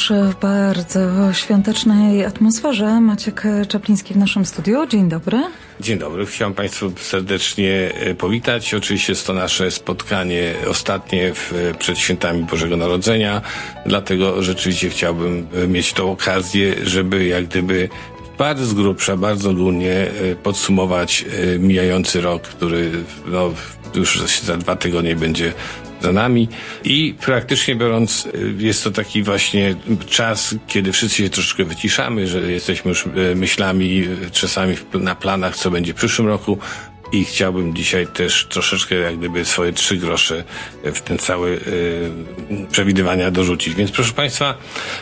już w bardzo świątecznej atmosferze. Maciek Czapliński w naszym studiu. Dzień dobry. Dzień dobry. Chciałem Państwu serdecznie e, powitać. Oczywiście jest to nasze spotkanie ostatnie w, e, przed świętami Bożego Narodzenia. Dlatego rzeczywiście chciałbym e, mieć tą okazję, żeby jak gdyby bardzo z grubsza, bardzo ogólnie podsumować mijający rok, który no, już za dwa tygodnie będzie za nami. I praktycznie biorąc y, jest to taki właśnie czas, kiedy wszyscy się troszeczkę wyciszamy, że jesteśmy już y, myślami y, czasami na planach, co będzie w przyszłym roku, i chciałbym dzisiaj też troszeczkę jak gdyby swoje trzy grosze w ten cały y, przewidywania dorzucić. Więc proszę Państwa,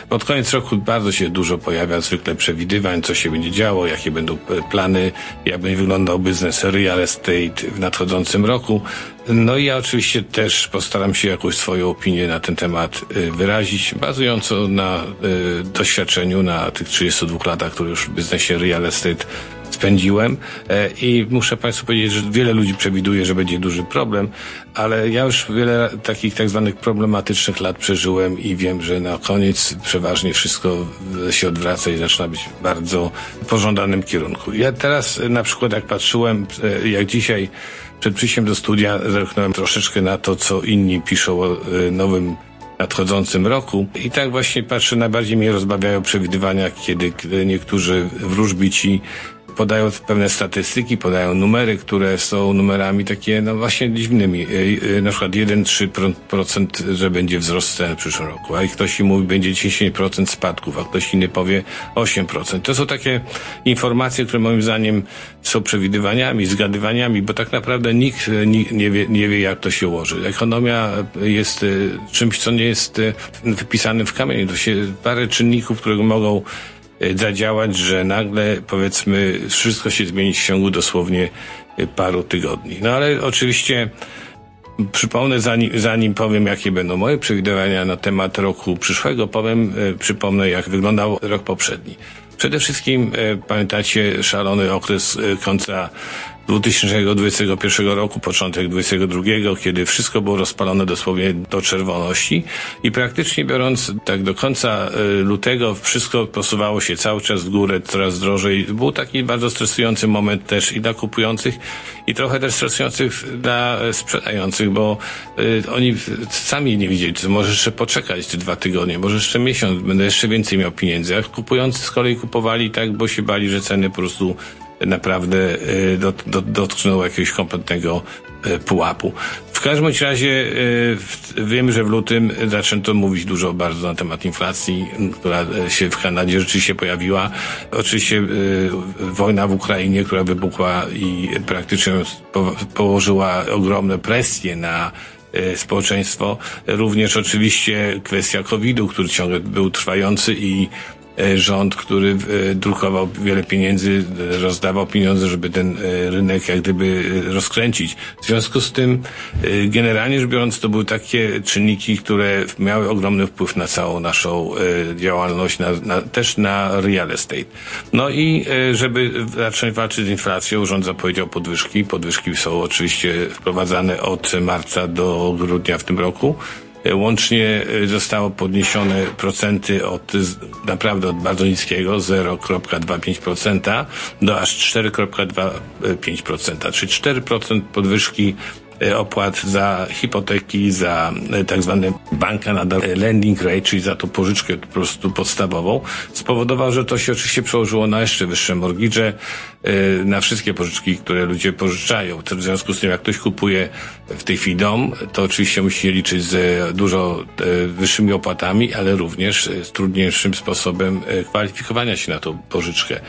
pod koniec roku bardzo się dużo pojawia zwykle przewidywań, co się będzie działo, jakie będą plany, jak będzie wyglądał biznes real estate w nadchodzącym roku. No i ja oczywiście też postaram się jakąś swoją opinię na ten temat wyrazić, bazująco na y, doświadczeniu, na tych 32 latach, które już w biznesie real estate spędziłem e, i muszę Państwu powiedzieć, że wiele ludzi przewiduje, że będzie duży problem, ale ja już wiele takich tak zwanych problematycznych lat przeżyłem i wiem, że na koniec przeważnie wszystko się odwraca i zaczyna być bardzo pożądanym kierunku. Ja teraz na przykład jak patrzyłem, e, jak dzisiaj przed przyjściem do studia zerknąłem troszeczkę na to, co inni piszą o e, nowym nadchodzącym roku. I tak właśnie patrzę, najbardziej mnie rozbawiają przewidywania, kiedy niektórzy wróżbici podają pewne statystyki, podają numery, które są numerami takie, no właśnie dziwnymi. E, e, na przykład 1-3%, że będzie wzrost cen w przyszłym roku, a ktoś mówi, będzie 10% spadków, a ktoś inny powie 8%. To są takie informacje, które moim zdaniem są przewidywaniami, zgadywaniami, bo tak naprawdę nikt e, nie wie, nie wie jak to się ułoży. Ekonomia jest czymś, co nie jest wypisanym w kamieniu. To się parę czynników, które mogą zadziałać, że nagle powiedzmy wszystko się zmieni w ciągu dosłownie e, paru tygodni. No ale oczywiście przypomnę, zanim, zanim powiem, jakie będą moje przewidywania na temat roku przyszłego, powiem, e, przypomnę, jak wyglądał rok poprzedni. Przede wszystkim pamiętacie szalony okres końca 2021 roku, początek 2022, kiedy wszystko było rozpalone dosłownie do czerwoności i praktycznie biorąc tak do końca y, lutego wszystko posuwało się cały czas w górę, coraz drożej. Był taki bardzo stresujący moment też i dla kupujących i trochę też stresujących dla sprzedających, bo y, oni sami nie widzieli, czy może jeszcze poczekać te dwa tygodnie, może jeszcze miesiąc, będę jeszcze więcej miał pieniędzy, a kupujący z kolei kupowali tak, bo się bali, że ceny po prostu naprawdę y, dot, dot, dotknął jakiegoś kompletnego y, pułapu. W każdym razie y, wiemy, że w lutym zaczęto mówić dużo bardzo na temat inflacji, która się w Kanadzie rzeczywiście pojawiła. Oczywiście wojna w Ukrainie, która wybuchła i praktycznie położyła ogromne presje na społeczeństwo. Również oczywiście kwestia COVID-u, który ciągle był trwający i rząd, który e, drukował wiele pieniędzy, rozdawał pieniądze, żeby ten e, rynek jak gdyby rozkręcić. W związku z tym, generalnie rzecz biorąc, to były takie czynniki, które miały ogromny wpływ na całą naszą działalność, na, na, też na real estate. No i żeby zacząć walczyć z inflacją, rząd zapowiedział podwyżki. Podwyżki są oczywiście wprowadzane od marca do grudnia w tym roku. E, łącznie e, zostało podniesione procenty od naprawdę od bardzo niskiego 0,25% do aż 4,25%, czyli 4% podwyżki e, opłat za hipoteki, za tak zwany banka nadal lending rate, czyli za tą pożyczkę po prostu podstawową, spowodował, że to się oczywiście przełożyło na jeszcze wyższe mortgage, na wszystkie pożyczki, które ludzie pożyczają. W związku z tym, jak ktoś kupuje w tej chwili dom, to oczywiście musi liczyć z dużo wyższymi opłatami, ale również z trudniejszym sposobem kwalifikowania się na tą pożyczkę.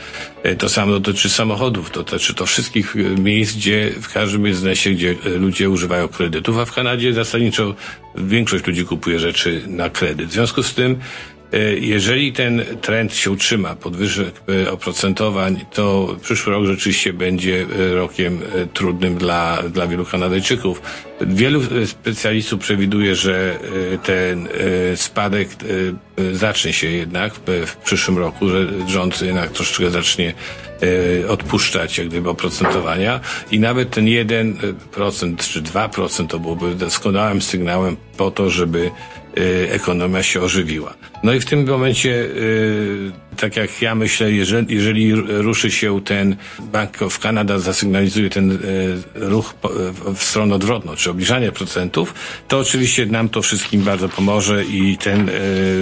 To samo dotyczy samochodów, dotyczy to wszystkich miejsc, gdzie w każdym biznesie, gdzie ludzie używają kredytów, a w Kanadzie zasadniczo większość ludzi kupuje rzeczy na kredyt. W związku z tym E, jeżeli ten trend się utrzyma, podwyżek e, oprocentowań, to przyszły rok rzeczywiście będzie e, rokiem trudnym dla, dla wielu Kanadyjczyków. Wielu specjalistów przewiduje, że ten spadek zacznie się jednak w przyszłym roku, że rząd jednak troszeczkę zacznie odpuszczać jak gdyby oprocentowania i nawet ten 1% czy 2% to byłoby doskonałym sygnałem po to, żeby ekonomia się ożywiła. No i w tym momencie, tak jak ja myślę, jeżeli, jeżeli ruszy się ten Bank of Canada zasygnalizuje ten ruch w stronę odwrotną, czy obniżanie procentów, to oczywiście nam to wszystkim bardzo pomoże i ten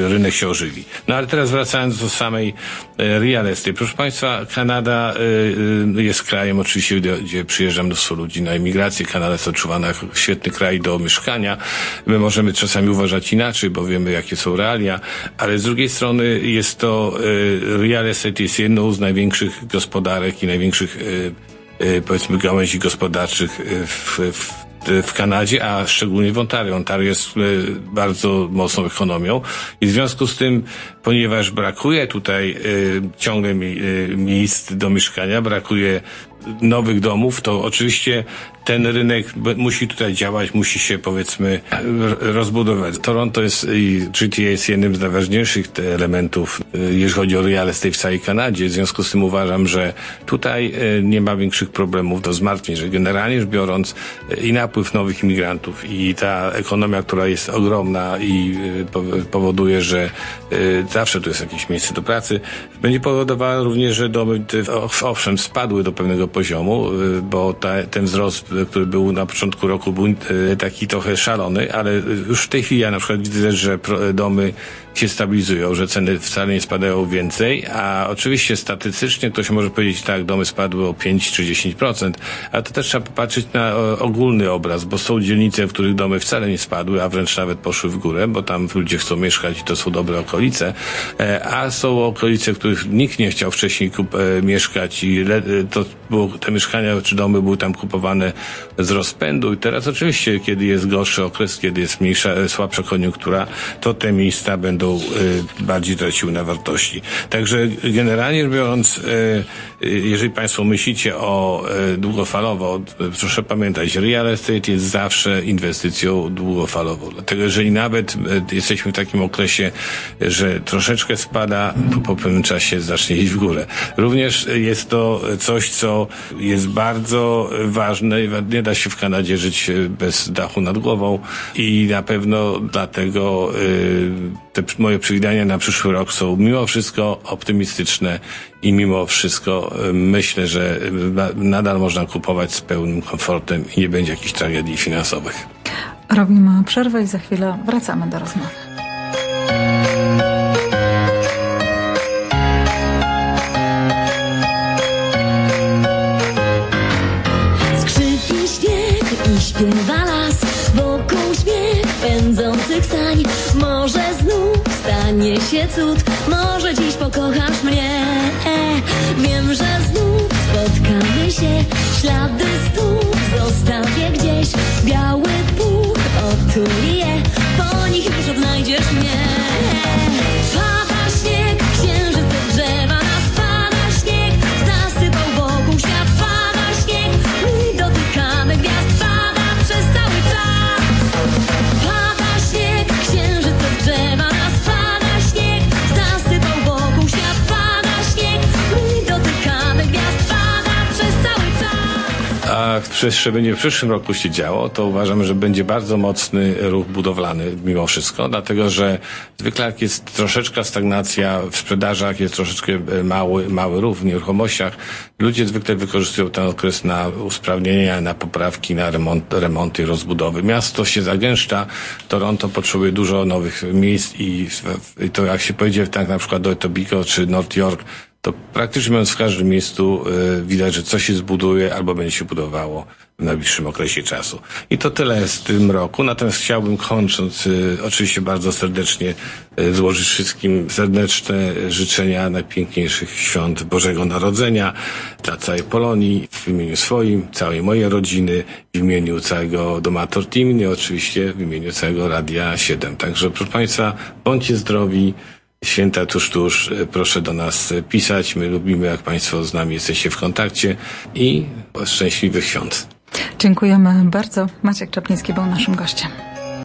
rynek się ożywi. No ale teraz wracając do samej real estate. Proszę Państwa, Kanada jest krajem oczywiście, gdzie, gdzie przyjeżdża mnóstwo ludzi na emigrację. Kanada jest odczuwana jako świetny kraj do mieszkania. My możemy czasami uważać inaczej, bo wiemy, jakie są realia, ale z drugiej strony jest to, real estate jest jedną z największych gospodarek i największych, powiedzmy, gałęzi gospodarczych w, w w Kanadzie, a szczególnie w Ontario. Ontario jest bardzo mocną ekonomią i w związku z tym, ponieważ brakuje tutaj ciągle miejsc do mieszkania, brakuje nowych domów, to oczywiście ten rynek musi tutaj działać, musi się powiedzmy rozbudować. Toronto jest i GTA jest jednym z najważniejszych elementów, y, jeżeli chodzi o real estate w całej Kanadzie. W związku z tym uważam, że tutaj y, nie ma większych problemów do zmartwień, że generalnie rzecz biorąc y, i napływ nowych imigrantów i ta ekonomia, która jest ogromna i powoduje, że zawsze tu jest jakieś miejsce do pracy, będzie powodowała również, że domy owszem spadły do pewnego poziomu, bo ta, ten wzrost który był na początku roku, był e, taki trochę szalony, ale już w tej chwili ja na przykład widzę, że domy się stabilizują, że ceny wcale nie spadają więcej, a oczywiście statystycznie ktoś może powiedzieć tak, domy spadły o 5 czy 10%, a to też trzeba popatrzeć na ogólny obraz, bo są dzielnice, w których domy wcale nie spadły, a wręcz nawet poszły w górę, bo tam ludzie chcą mieszkać i to są dobre okolice, e, a są okolice, w których nikt nie chciał wcześniej kup, e, mieszkać i to było, te mieszkania czy domy były tam kupowane z rozpędu i teraz oczywiście, kiedy jest gorszy okres, kiedy jest mniejsza, e, słabsza koniunktura, to te miejsca będą Y, bardziej traciły na wartości. Także generalnie biorąc, y, y, jeżeli Państwo myślicie o długofalowo, proszę pamiętać, real estate jest zawsze inwestycją długofalową. Dlatego jeżeli nawet jesteśmy w takim okresie, że troszeczkę spada, to po pewnym czasie zacznie iść w górę. Również jest to coś, co jest bardzo ważne. Nie da się w Kanadzie żyć bez dachu nad głową i na pewno dlatego te moje przewidywania na przyszły rok są mimo wszystko optymistyczne i mimo wszystko e, myślę, że e, nadal można kupować z pełnym komfortem i nie będzie jakichś tragedii finansowych. Robimy przerwę i za chwilę wracamy do rozmowy. Skrzypi śnieg i śpiewa stanie się cud. Może dziś pokochasz mnie. Wiem, że znów spotkamy się. Ślady stóp zostawię gdzieś. Biały puch przez będzie w przyszłym roku się działo, to uważam, że będzie bardzo mocny ruch budowlany mimo wszystko, dlatego że zwykle jak jest troszeczkę stagnacja w sprzedażach, jest troszeczkę e, mały, mały ruch w nieruchomościach, ludzie zwykle wykorzystują ten okres na usprawnienia, na poprawki, na remont, remonty, rozbudowy. Miasto się zagęszcza, Toronto potrzebuje dużo nowych miejsc i, i to jak się pojedzie tak na przykład do Etobicoke czy North York, to praktycznie mówiąc w każdym miejscu y, widać, że coś się zbuduje albo będzie się budowało w najbliższym okresie czasu. I to tyle z tym roku. Natomiast chciałbym kończąc y, oczywiście bardzo serdecznie y, złożyć wszystkim serdeczne życzenia najpiękniejszych świąt Bożego Narodzenia dla całej Polonii, w imieniu swoim, całej mojej rodziny, w imieniu całego Domator Team i oczywiście w imieniu całego Radia 7. Także proszę Państwa, bądźcie zdrowi, Święta tuż, tuż, proszę do nas pisać. My lubimy, jak Państwo z nami jesteście w kontakcie i szczęśliwych świąt. Dziękujemy bardzo. Maciek Czapliński był naszym gościem.